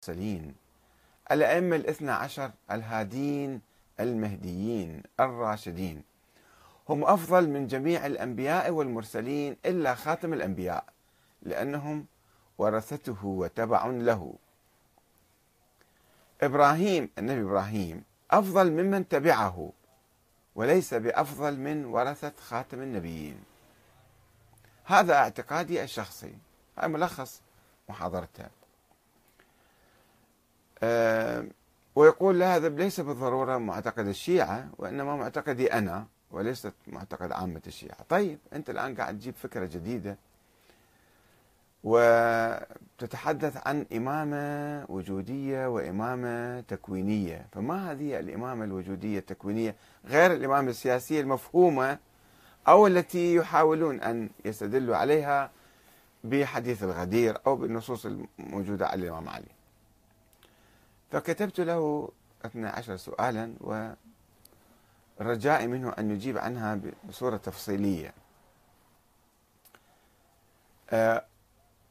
المرسلين. الأئمة الاثنى عشر الهادين المهديين الراشدين. هم أفضل من جميع الأنبياء والمرسلين إلا خاتم الأنبياء لأنهم ورثته وتبع له. إبراهيم النبي إبراهيم أفضل ممن تبعه وليس بأفضل من ورثة خاتم النبيين. هذا اعتقادي الشخصي هذا ملخص محاضرته. أه ويقول هذا ليس بالضرورة معتقد الشيعة وإنما معتقدي أنا وليست معتقد عامة الشيعة. طيب أنت الآن قاعد تجيب فكرة جديدة وتتحدث عن إمامة وجودية وإمامة تكوينية. فما هذه الإمامة الوجودية التكوينية غير الإمامة السياسية المفهومة أو التي يحاولون أن يستدلوا عليها بحديث الغدير أو بالنصوص الموجودة على الإمام علي؟ فكتبت له 12 سؤالا ورجائي منه أن يجيب عنها بصورة تفصيلية. أه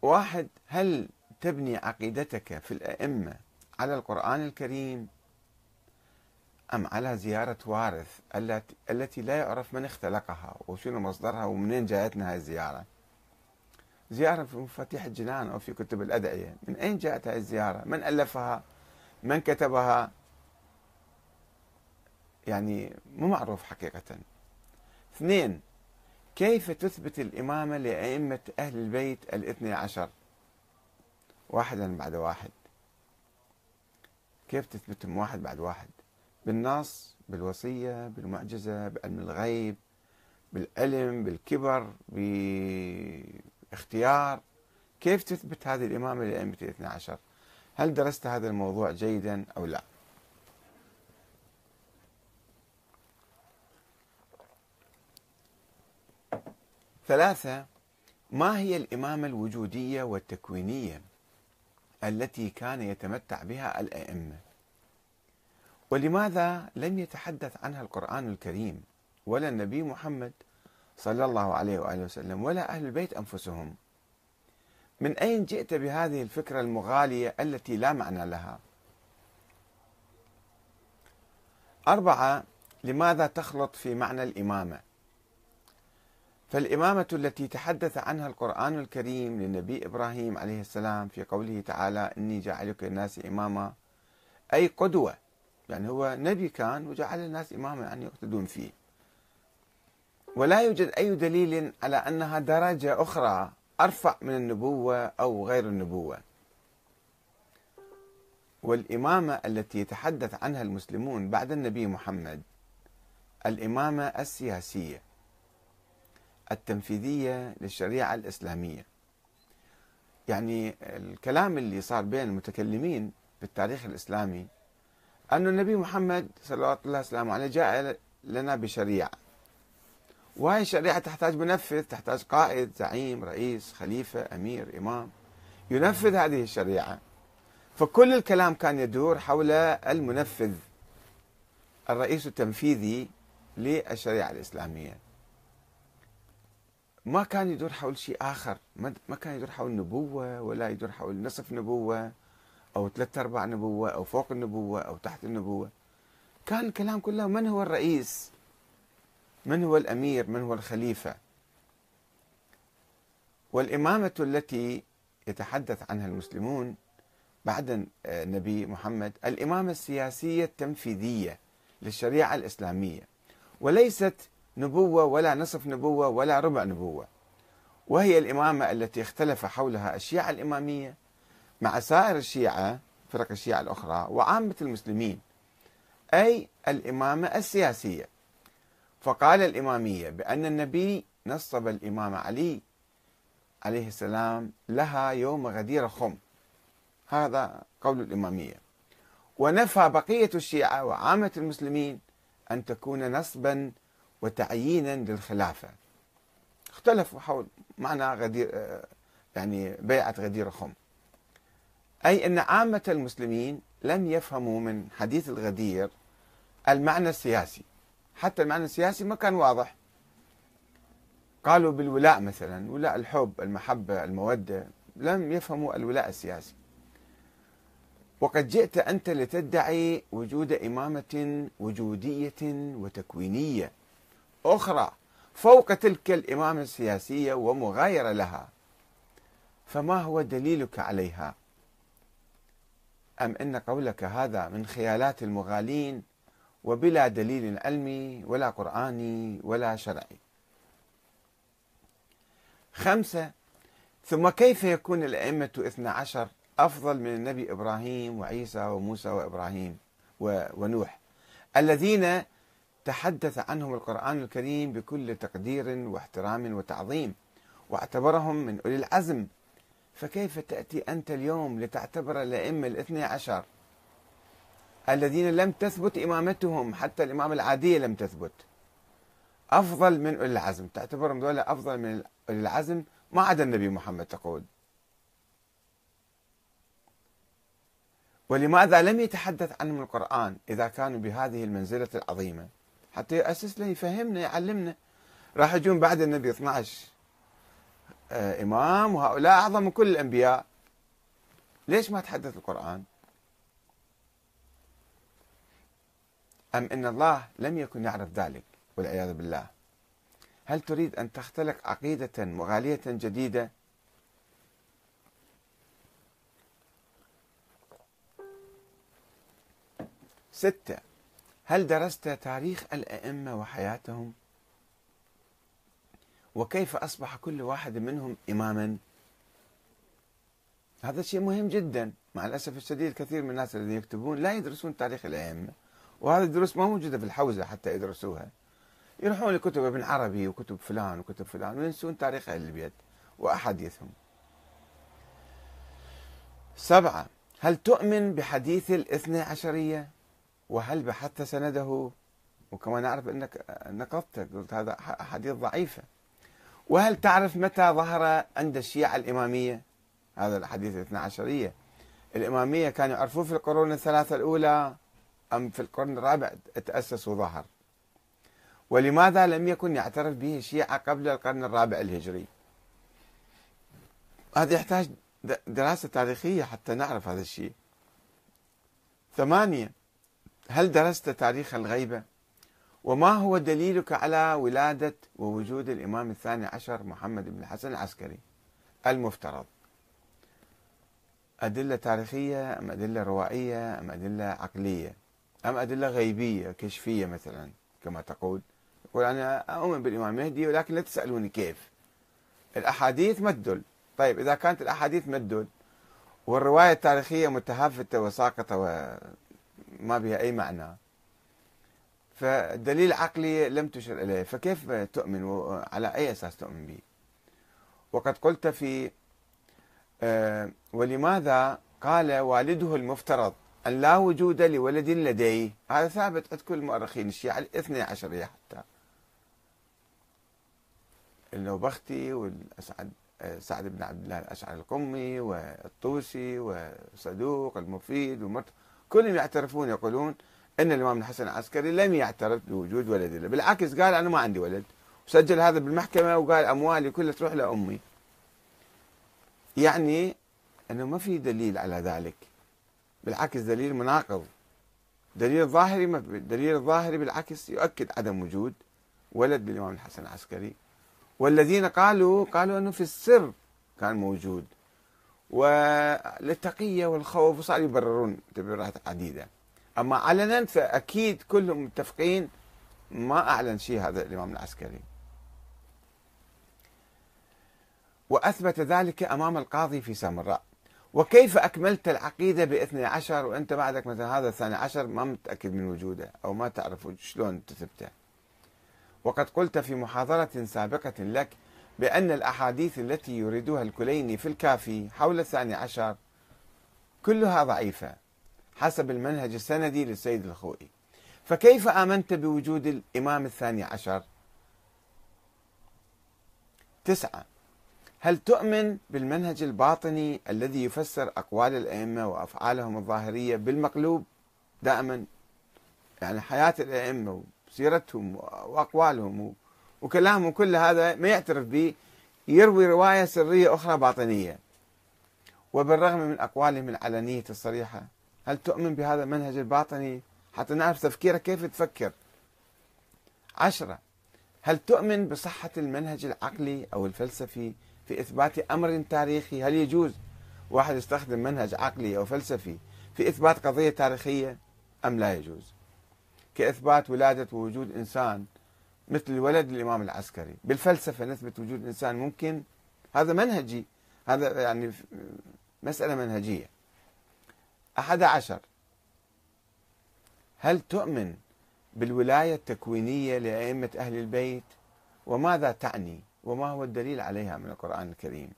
واحد هل تبني عقيدتك في الأئمة على القرآن الكريم أم على زيارة وارث التي لا يعرف من اختلقها وشنو مصدرها ومنين جاءتنا هذه الزيارة؟ زيارة في مفاتيح الجنان أو في كتب الأدعية. من أين جاءت هذه الزيارة؟ من ألفها؟ من كتبها؟ يعني مو معروف حقيقة. اثنين كيف تثبت الإمامة لأئمة أهل البيت الاثني عشر؟ واحدا بعد واحد. كيف تثبتهم واحد بعد واحد؟ بالنص بالوصية بالمعجزة بعلم الغيب بالعلم بالكبر باختيار. كيف تثبت هذه الإمامة لأئمة الاثنى عشر؟ هل درست هذا الموضوع جيدا أو لا؟ ثلاثة ما هي الإمامة الوجودية والتكوينية التي كان يتمتع بها الأئمة؟ ولماذا لم يتحدث عنها القرآن الكريم ولا النبي محمد صلى الله عليه وآله وسلم ولا أهل البيت أنفسهم؟ من أين جئت بهذه الفكرة المغالية التي لا معنى لها؟ أربعة لماذا تخلط في معنى الإمامة؟ فالإمامة التي تحدث عنها القرآن الكريم للنبي إبراهيم عليه السلام في قوله تعالى إني جاعلك الناس إماما أي قدوة يعني هو نبي كان وجعل الناس إماما يعني يقتدون فيه. ولا يوجد أي دليل على أنها درجة أخرى أرفع من النبوة أو غير النبوة. والإمامة التي يتحدث عنها المسلمون بعد النبي محمد الإمامة السياسية التنفيذية للشريعة الإسلامية. يعني الكلام اللي صار بين المتكلمين في التاريخ الإسلامي أن النبي محمد صلى الله عليه وسلم جاء لنا بشريعة. وهي الشريعة تحتاج منفذ تحتاج قائد زعيم رئيس خليفة أمير إمام ينفذ هذه الشريعة. فكل الكلام كان يدور حول المنفذ الرئيس التنفيذي للشريعة الإسلامية. ما كان يدور حول شيء آخر. ما كان يدور حول نبوة ولا يدور حول نصف نبوة أو ثلاث أرباع نبوة أو فوق النبوة أو تحت النبوة. كان الكلام كله من هو الرئيس؟ من هو الأمير؟ من هو الخليفة؟ والإمامة التي يتحدث عنها المسلمون بعد النبي محمد الإمامة السياسية التنفيذية للشريعة الإسلامية وليست نبوة ولا نصف نبوة ولا ربع نبوة وهي الإمامة التي اختلف حولها الشيعة الإمامية مع سائر الشيعة فرق الشيعة الأخرى وعامة المسلمين أي الإمامة السياسية. فقال الإمامية بأن النبي نصب الإمام علي عليه السلام لها يوم غدير خم هذا قول الإمامية. ونفى بقية الشيعة وعامة المسلمين أن تكون نصبا وتعيينا للخلافة. اختلفوا حول معنى غدير يعني بيعة غدير خم أي أن عامة المسلمين لم يفهموا من حديث الغدير المعنى السياسي. حتى المعنى السياسي ما كان واضح. قالوا بالولاء مثلا ولاء الحب المحبة المودة لم يفهموا الولاء السياسي. وقد جئت أنت لتدعي وجود إمامة وجودية وتكوينية أخرى فوق تلك الإمامة السياسية ومغايرة لها. فما هو دليلك عليها؟ أم أن قولك هذا من خيالات المغالين وبلا دليل علمي ولا قرآني ولا شرعي. خمسة ثم كيف يكون الأئمة اثنى عشر أفضل من النبي إبراهيم وعيسى وموسى وإبراهيم ونوح؟ الذين تحدث عنهم القرآن الكريم بكل تقدير واحترام وتعظيم واعتبرهم من أولي العزم. فكيف تأتي أنت اليوم لتعتبر الأئمة الاثني عشر؟ الذين لم تثبت إمامتهم حتى الإمامة العادية لم تثبت. أفضل من أولي العزم. تعتبرهم دولة أفضل من أولي العزم؟ ما عدا النبي محمد تقول. ولماذا لم يتحدث عنهم القرآن إذا كانوا بهذه المنزلة العظيمة؟ حتى يأسس لنا يفهمنا يعلمنا راح يجون بعد النبي 12 آه، إمام وهؤلاء أعظم من كل الأنبياء. ليش ما تحدث القرآن؟ أم إن الله لم يكن يعرف ذلك والعياذ بالله؟ هل تريد أن تختلق عقيدة مغالية جديدة؟ ستة. هل درست تاريخ الأئمة وحياتهم؟ وكيف أصبح كل واحد منهم إماما؟ هذا شيء مهم جدا. مع الأسف الشديد كثير من الناس الذين يكتبون لا يدرسون تاريخ الأئمة. وهذه الدروس ما موجودة في الحوزة حتى يدرسوها. يروحون لكتب ابن عربي وكتب فلان وكتب فلان وينسون تاريخ أهل البيت وأحاديثهم سبعة هل تؤمن بحديث الاثنى عشرية؟ وهل بحثت سنده؟ وكما نعرف أنك نقضت قلت هذا أحاديث ضعيفة. وهل تعرف متى ظهر عند الشيعة الإمامية؟ هذا الحديث الاثنى عشرية. الإمامية كانوا يعرفوه في القرون الثلاثة الأولى. أم في القرن الرابع تأسس وظهر. ولماذا لم يكن يعترف به الشيعة قبل القرن الرابع الهجري؟ هذا يحتاج دراسة تاريخية حتى نعرف هذا الشيء. ثمانية هل درست تاريخ الغيبة؟ وما هو دليلك على ولادة ووجود الإمام الثاني عشر محمد بن الحسن العسكري؟ المفترض. أدلة تاريخية أم أدلة روائية أم أدلة عقلية؟ أم أدلة غيبية كشفية مثلا كما تقول. يقول أنا أؤمن بالإمام المهدي ولكن لا تسألوني كيف. الأحاديث ما تدل. طيب إذا كانت الأحاديث ما تدل والرواية التاريخية متهافتة وساقطة وما بها أي معنى فالدليل العقلي لم تشر إليه. فكيف تؤمن؟ على أي أساس تؤمن به؟ وقد قلت في آه، ولماذا قال والده المفترض؟ أن لا وجود لولد لديه. هذا ثابت عند كل المؤرخين الشيعة الاثني عشرية حتى. النوبختي والأسعد سعد بن عبد الله الأشعري القمي والطوسي وصدوق المفيد ومرت كلهم يعترفون يقولون أن الإمام الحسن العسكري لم يعترف بوجود ولد له. بالعكس قال أنا ما عندي ولد. وسجل هذا بالمحكمة وقال أموالي كلها تروح لأمي. يعني أنه ما في دليل على ذلك. بالعكس دليل مناقض. دليل ظاهري دليل الظاهري بالعكس يؤكد عدم وجود ولد للإمام الحسن العسكري. والذين قالوا قالوا أنه في السر كان موجود. وللتقية والخوف وصاروا يبررون تبريرات عديدة. أما علنا فأكيد كلهم متفقين ما أعلن شيء هذا الإمام العسكري. وأثبت ذلك أمام القاضي في سامراء. وكيف أكملت العقيدة بإثني عشر وأنت بعدك مثلا هذا الثاني عشر ما متأكد من وجوده أو ما تعرف شلون تثبته؟ وقد قلت في محاضرة سابقة لك بأن الأحاديث التي يريدها الكليني في الكافي حول الثاني عشر كلها ضعيفة حسب المنهج السندي للسيد الخوئي. فكيف آمنت بوجود الإمام الثاني عشر؟ تسعة. هل تؤمن بالمنهج الباطني الذي يفسر أقوال الأئمة وأفعالهم الظاهرية بالمقلوب دائما؟ يعني حياة الأئمة وسيرتهم وأقوالهم وكلامهم كل هذا ما يعترف به يروي رواية سرية أخرى باطنية. وبالرغم من أقوالهم العلنية الصريحة هل تؤمن بهذا المنهج الباطني؟ حتى نعرف تفكيرك كيف تفكر. عشرة هل تؤمن بصحة المنهج العقلي أو الفلسفي؟ في إثبات أمر تاريخي هل يجوز واحد يستخدم منهج عقلي أو فلسفي في إثبات قضية تاريخية أم لا يجوز؟ كإثبات ولادة ووجود إنسان مثل ولد الإمام العسكري. بالفلسفة نثبت وجود إنسان ممكن؟ هذا منهجي. هذا يعني مسألة منهجية. أحد عشر. هل تؤمن بالولاية التكوينية لأئمة أهل البيت؟ وماذا تعني؟ وما هو الدليل عليها من القرآن الكريم؟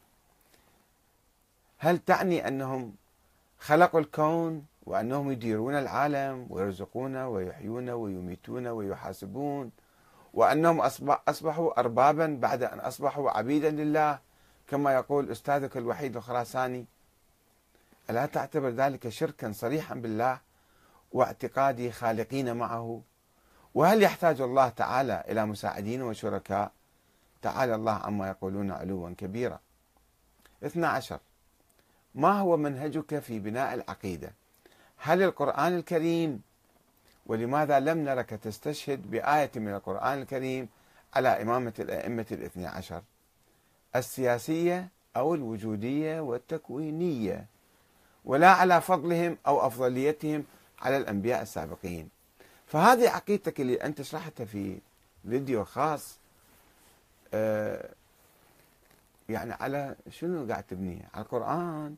هل تعني أنهم خلقوا الكون وأنهم يديرون العالم ويرزقون ويحيون ويميتون ويحاسبون وأنهم أصبحوا أربابا بعد أن أصبحوا عبيدا لله كما يقول أستاذك الوحيد الخراساني؟ ألا تعتبر ذلك شركا صريحا بالله واعتقاد خالقين معه؟ وهل يحتاج الله تعالى إلى مساعدين وشركاء؟ تعالى الله عما يقولون علوا كبيرا. 12 ما هو منهجك في بناء العقيدة؟ هل القرآن الكريم؟ ولماذا لم نرك تستشهد بآية من القرآن الكريم على إمامة الأئمة الاثني عشر؟ السياسية أو الوجودية والتكوينية؟ ولا على فضلهم أو أفضليتهم على الأنبياء السابقين. فهذه عقيدتك اللي أنت شرحتها في فيديو خاص يعني على شنو قاعد تبنيه؟ على القرآن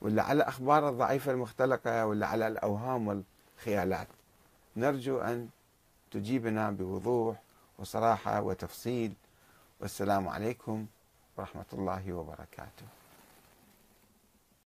ولا على الأخبار الضعيفة المختلقة ولا على الأوهام والخيالات؟ نرجو أن تجيبنا بوضوح وصراحة وتفصيل. والسلام عليكم ورحمة الله وبركاته.